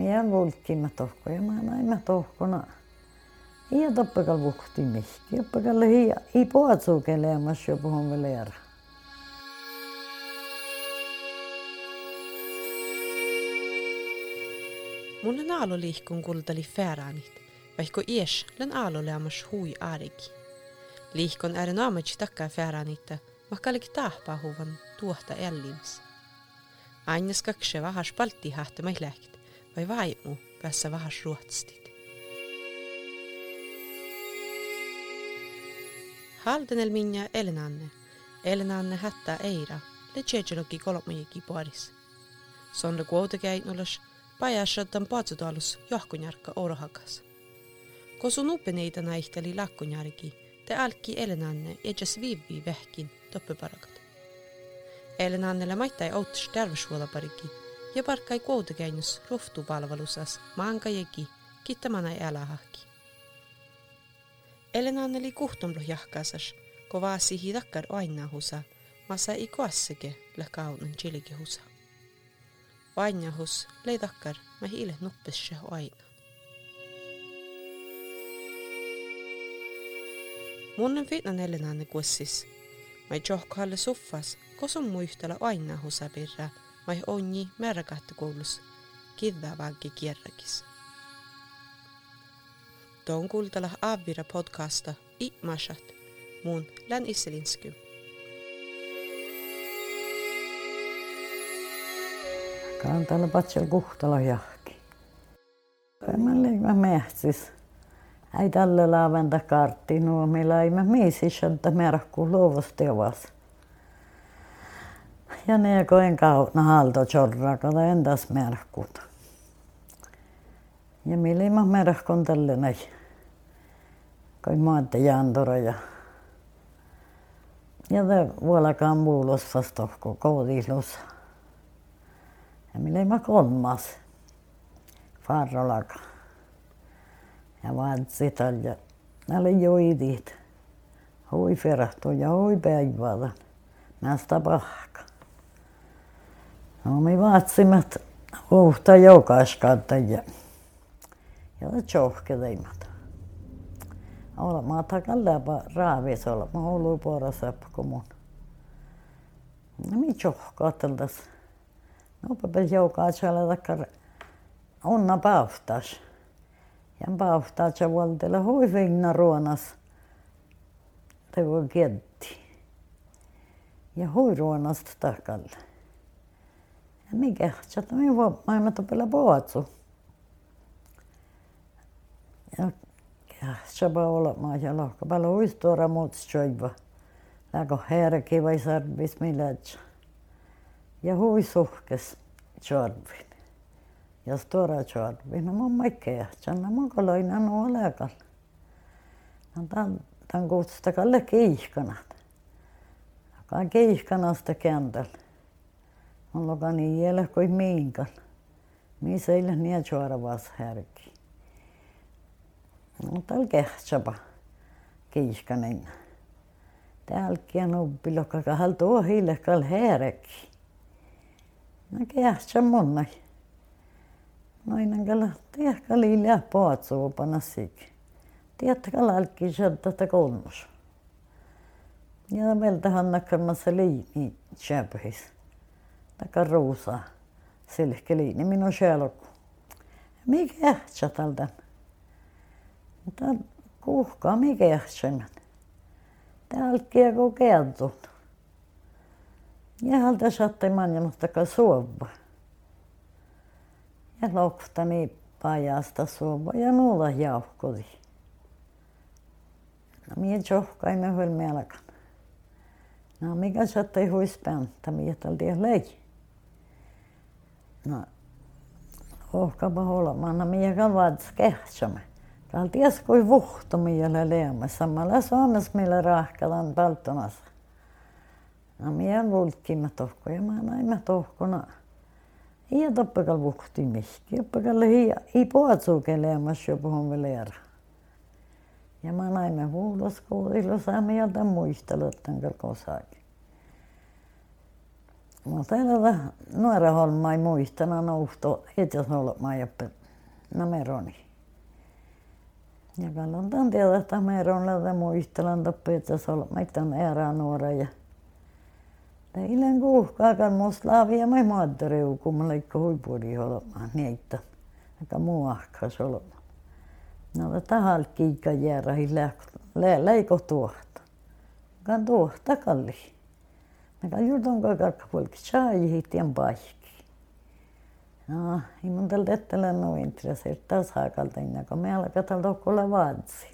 ja polnudki matohku ja ma ei matohkuna. ja toppagal puhti mihki, toppagal ei, ei puhatu kelle ja ma ei puhu veel ära. Mun naalo liikkun kultali fääräänit, vaikka ies län aalolle amas hui aarikin. Liihkon ääri naamatsi takkaa fääräänittä, mahkalik tahpahuvan tuohta ällims. Aines kakse vahas palti hahtemais lähkit vai vaimu päässä vahas ruotstit. Haldenel minja Elenanne, Elenanne hättää Eira, le tjejelogi kolmojikin puolis. Sonne kuotekäitnullas, pajassaddan paatsutalus johkunjarkka orohakas. Kosu nupeneita näihteli lakkunjärki, te alki Elenanne edes viivi vähkin toppeparakat. Elenannelle maittai autus terveyshuolaparikki ja parkkai kuotekäinnus ruhtupalvelusas maankajegi kittamana älähakki. Elenanneli kuhtumlu jahkasas, ko vaasi hidakkar aina husa, massa i koassike läkaunen chilike husa. Vainjahus leidakkar mä hiile nuppesse aina. Munnen fitnan Elenanne kuessis. Mä johkalle suffas, kosun muistella aina mä onni määräkahtokoulus, kivää vanki kierrakis. Tuon kuultella Avira podcasta i Mashat, mun län Isselinsky. Kantalla patsel kuhtala jahki. Mä leimä mehtsis. Ei tälle laaventa kartti nuo, millä ei mä että merkku luovusteavas. Ja ne koen kautta halto kada endas merkkut. Ja millä mä merkkun tälle näin. Kai maatte jantora ja ja det vuolakaan muulos vastohko koodilus. Ja millä mä kolmas farrolaka. Ja vaatsit ja näille joidit. Hui ferahtu ja hui päivällä. Mä sitä pahka. No me vaatasimme uutta joukaiskanta ja, ja jouhkeleimat. Olemme takalla raavis, olemme ollut puolessa kumun. No me jouhkaateltas. No päpäs joukaisella takkar onna pauftas. Ja pauftas ja valtella huivinna ruonas. Te voi kietti. Ja huiruonasta takalla mikä, satoi minun maailmantopella poatsu. Ja, ja saba olema ja lahka palju uistuora muud tšoiba. Lägo herki või sarbis millegi. Ja hui suhkes tšarvin. Ja stora tšarvin, no ma ma ei tea, see on muga laine no olegal. No ta, ta on kutsutaga alle kiihkanad. Aga kiihkanast ta kendel. On loka niin jäljellä kuin miinkal. Missä ei ole niin chorvas herki. No tal kehtsapa kiihkanen. Täälläkin on uppilokka kahal tuo hiilekal hereki. No kehtsä monna. Noin kala tiehkä liilia poatsuupana sik. Tiedätkö lalki sieltä kolmus. Ja meiltä hannakkamassa liini tjäpihis. Taka ruusa. Silkki liini minun själku. Mikä sä tältä? Mutta kuhkaa mikä jahtsaimman. Täälläkin kun kertut. Ja halta saatte manjamattakaan suovaa. Ja loktani pajasta suovaa ja nuulla jauhkodi. No mie johkaimme hyl melkan. No mikä saatte huis pääntä, mie talti No, ohkapa olemaan, no mie kalvaat kehtsamme. Täällä ties kuin vuhtomia leemas. Samalla Suomessa meillä rahkalan palttomassa. No minä vulkkimme tohko ja mä näimme tohkona. Ja toppakal vuhti mihki. Toppakal hi i poatsuke leemas jo puhun vielä Ja mä näimme huulos koudilla saamme jältä muistelut tämän kosaakin. Mutta täällä nuora holma ei muistana nouhto etäs olma ja nameroni. Ja kannatan tiedä, että meron lähtä muistelan olma, että on erää nuora ja Eilen kuuhkaakan muslaavia mai maattariu, kun mä leikko huipuri olma, niitä. Muu ahkas olma. No tahal kiikka jäädä, leiko tuohta. Kan tuohta kalli. Aga juurdon ka kakapulk chai hitien paikki. No, ei mun tältä ettellä no intresseert taas haakalta inna, kun me alkaa tältä okkolla vaatsi.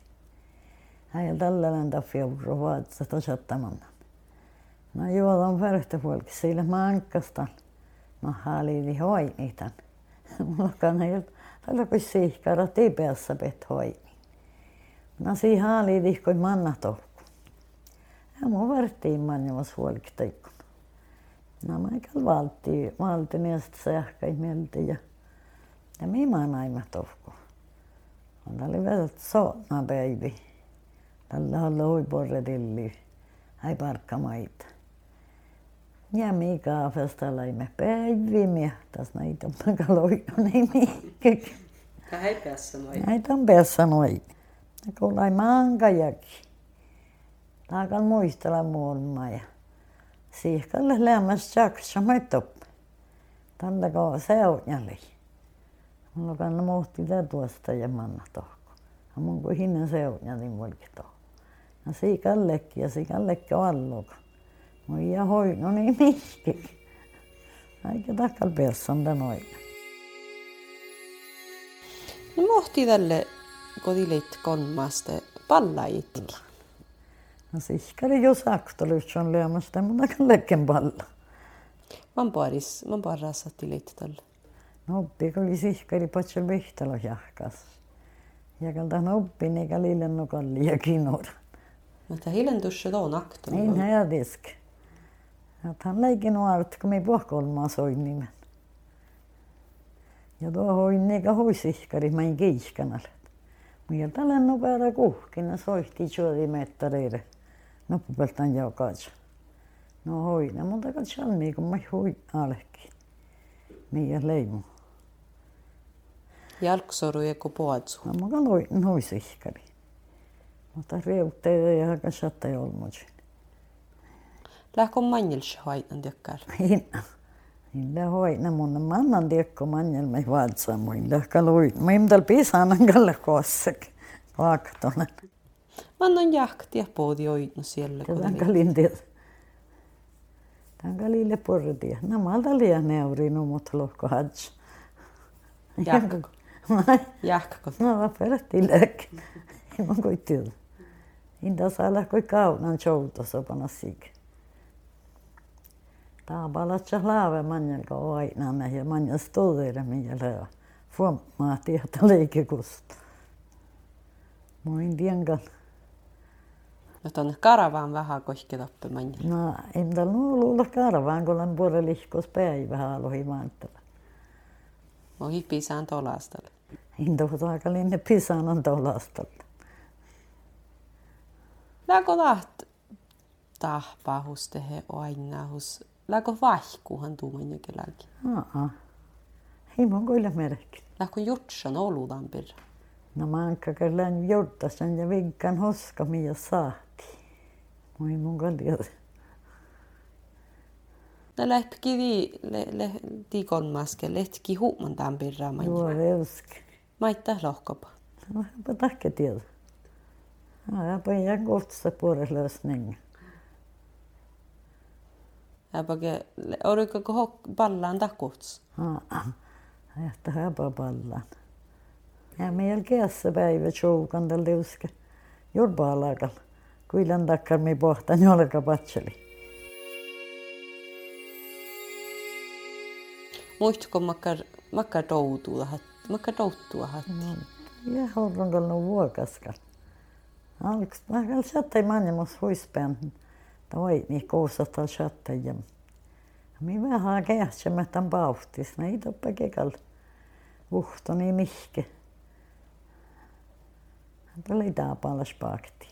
Hän tällä läntä fiurro vaatsa tosattamanna. No juodon färhtä puolki, sillä mä ankkastan. No haaliili hoi niitä. Mulla kannaa tällä kun siihkara tipeässä pet hoi. No siihen haaliili, kun manna tohku. Ja mun varttiin manjavas huoliktaikun. No mä ikään valtti, valtti miestä sähkäi mieltä ja ja minä naima tohku. On oli vielä sootna päivi. Tällä on loiporredilli. Ai parkka maita. Ja mikä festalaimme päivi miehtäs näitä on pakaloitu niin mihinkäkin. Tämä ei päässä noin. Näitä on päässä noin. Kun lai mankajakin. Taakan muistella muulma ja siihkalle lämmäs jaksa mä top. Tällä kun seunjali. Mulla kanna muhti tuosta ja manna tohko. Ja mun kuin hinnan seunjali mulki tohko. Ja siikallekin ja siikallekin alluka. Mun ja hoi, no niin mihki. Eikä takkal päässä on noin. No mohti tälle kodileit kolmasta pallajitkin. no siis ka oli ju saaktolis on löömas, ta mun aika läkken palla. Mä oon paaris, mä oon paaras saatti leittitalla. No oppiiko oli sihkari patsel vihtalo jahkas. Ja kalta oppi, niin kalli lennokalli ja kinora. No ta hiljendusse toon akta. Niin hädisk. Että hän leikin nuort, kun me puhkolmaa soin nimen. Ja tuo hoin eikä hoisihkari, mä en kiihkanal. Mutta tällä on päällä kuhkina soihti juuri mettareille napu pealt on ja kaasa. no hoi, no mul tegelikult see on nii, kui ma ei hoi alegi. nii ja leimu. jalgsoru ja kubuatsu. no ma ka loi-, nois ihkari. Mutta riuhteita ja aika saattaa olla muuten. Lähkö manjelsi hoitan tykkäällä? Inna. Inna hoitan mun mannan tiekko manjel me vaatsaa muin. Lähkö luit. Mä imtal pisanan kalle koossak. Vaaktona. Mannan jahtia oitnu siellä. Tämän kalin. Tämän kalille portia. No malta liian neuri no mut lohko hats. Jahkako? Jahkako? No va peräti lääk. Mä koitin. Inda saa lähkoi kaunan joutossa panna siik. Tää palatsa laave manjelka oina ja manjal stodere minjälä. Fuommaa tietä leikekusta. Moin tienkan. No tuonne karavaan vähän kohke tappe manjel. No, en tällä luulla karavaan, kun olen puolella lihkos päivä alohi maantella. Mä hippisään tolastalle. En tuota aika linne pisaan on tolastalla. Läkö taht tahpahus tehe oinnahus. Läkö vahkuhan tuuman jokelläkin. Aa. Ei mun kyllä merkki. Läkö jutsan oludan pirra. No manka kyllä jortasen ja vinkkan hoska mia saati. Moi mun kalja. No lähpki vi le, le, tikon maske lehtki huuman tämän pirra Joo, manjel. reuski. Maitta lohkopa. No, mä tahke tiedä. No, ja pojän kohtsa puolella lösning. Äpäke, oliko kohok pallaan takuts? Aa. Että häpä pallan. Ja meillä keässä päivä joukan tällä uske. Jurbaalaakal. Kuilan takkar mi pohtan jolka patseli. Muistuko makkar, makkar toutua, makkar toutua hat. No, ja horron kallu vuokaskal. Alks mä kal sattai manjamus huispään. Toi niin kousata sattai ja. Mi vähän kähtsä mä tämän pauhtis. Näin toppa kekal. Uhtoni mihke. Tuli tää palas paakti.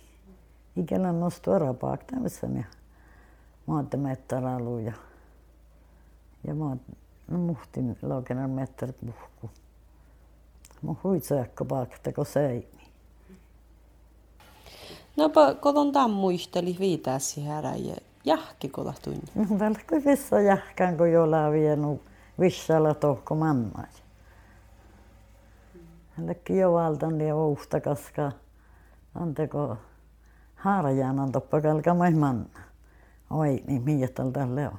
Ikellä nostu ära paakta, missä ne maantemettaralu ja Ja mä muhtin laukenan metrit puhku. Mä huitseekko pakteko seimi. No pa kodon tammuisteli viitäsi ja jahki kola tunni. No välkky vissa jahkan kun jolla vienu vissalla tohko mannai. Hällekin jo valtan ja uusta kaska anteko haarajaan on toppa kalkamai manna. Oi, niin miital tälle on.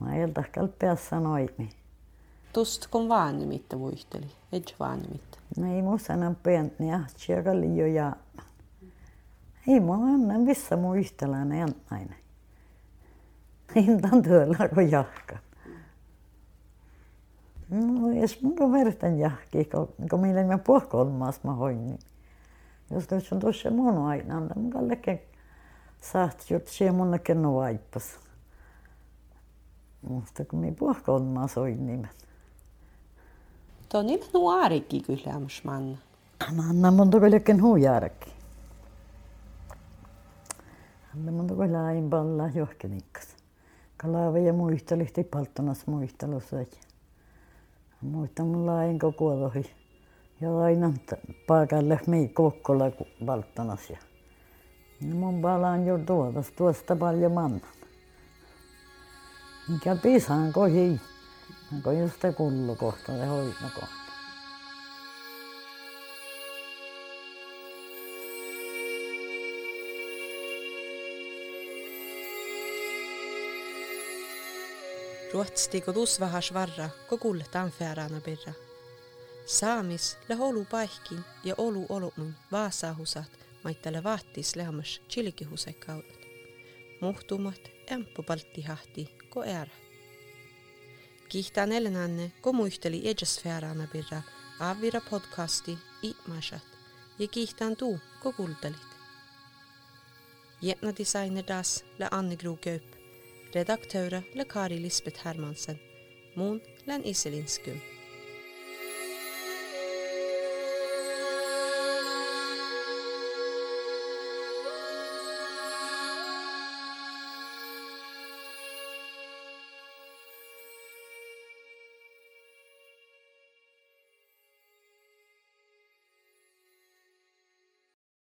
Mä eltä kalpeassa noimi. Tust kun vaan nimitta muisteli, et vaan nimitta. No ei muussa enää pient, niin ahtsia jo ja. Ei mua anna vissa muistelainen annainen. Hintan työllä kun jahka. No, jos mun on vertan jahki, kun, minä mä puhkolmaas mä hoin, niin jos nyt on tuossa mun aina, niin mun kallekin saat jut siihen munnekin no vaippas. Mutta kun minä puhkolmaas hoin nimen. Tuo niillä nuorikin kyllä manna. Mä annan mun tokellekin huijaarekin. Annan mun tokellekin aina pallaa johonkin ikkas. Kalave ja muistelihti palttonas muistelussa. Muistan mun lain kuolohi. Ja aina paikalle mei kokkola palttonas. Ja no mun palaan jo tuotas tuosta paljon mannan. Mikä pisaan kohi. Onko just kullu kohta ja hoidno Ruotsti kodus vähäs varra, kun kulletaan fäärana perra. Saamis lä olu paihkin ja olu olumun vaasahusat, maittele vaattis lämmäs chilkihusekaut. Muhtumat ämppu palttihahti, ko er. ära. Kihtaa nelänänne, ko muisteli edes fäärana perra, avvira podcasti itmasat ja kihtaan tuu, ko kultelit. Jätna designer das lä Anne Gro Göp Redaktører Lekari Lisbeth Hermansen. Mon Len Iselin Skum.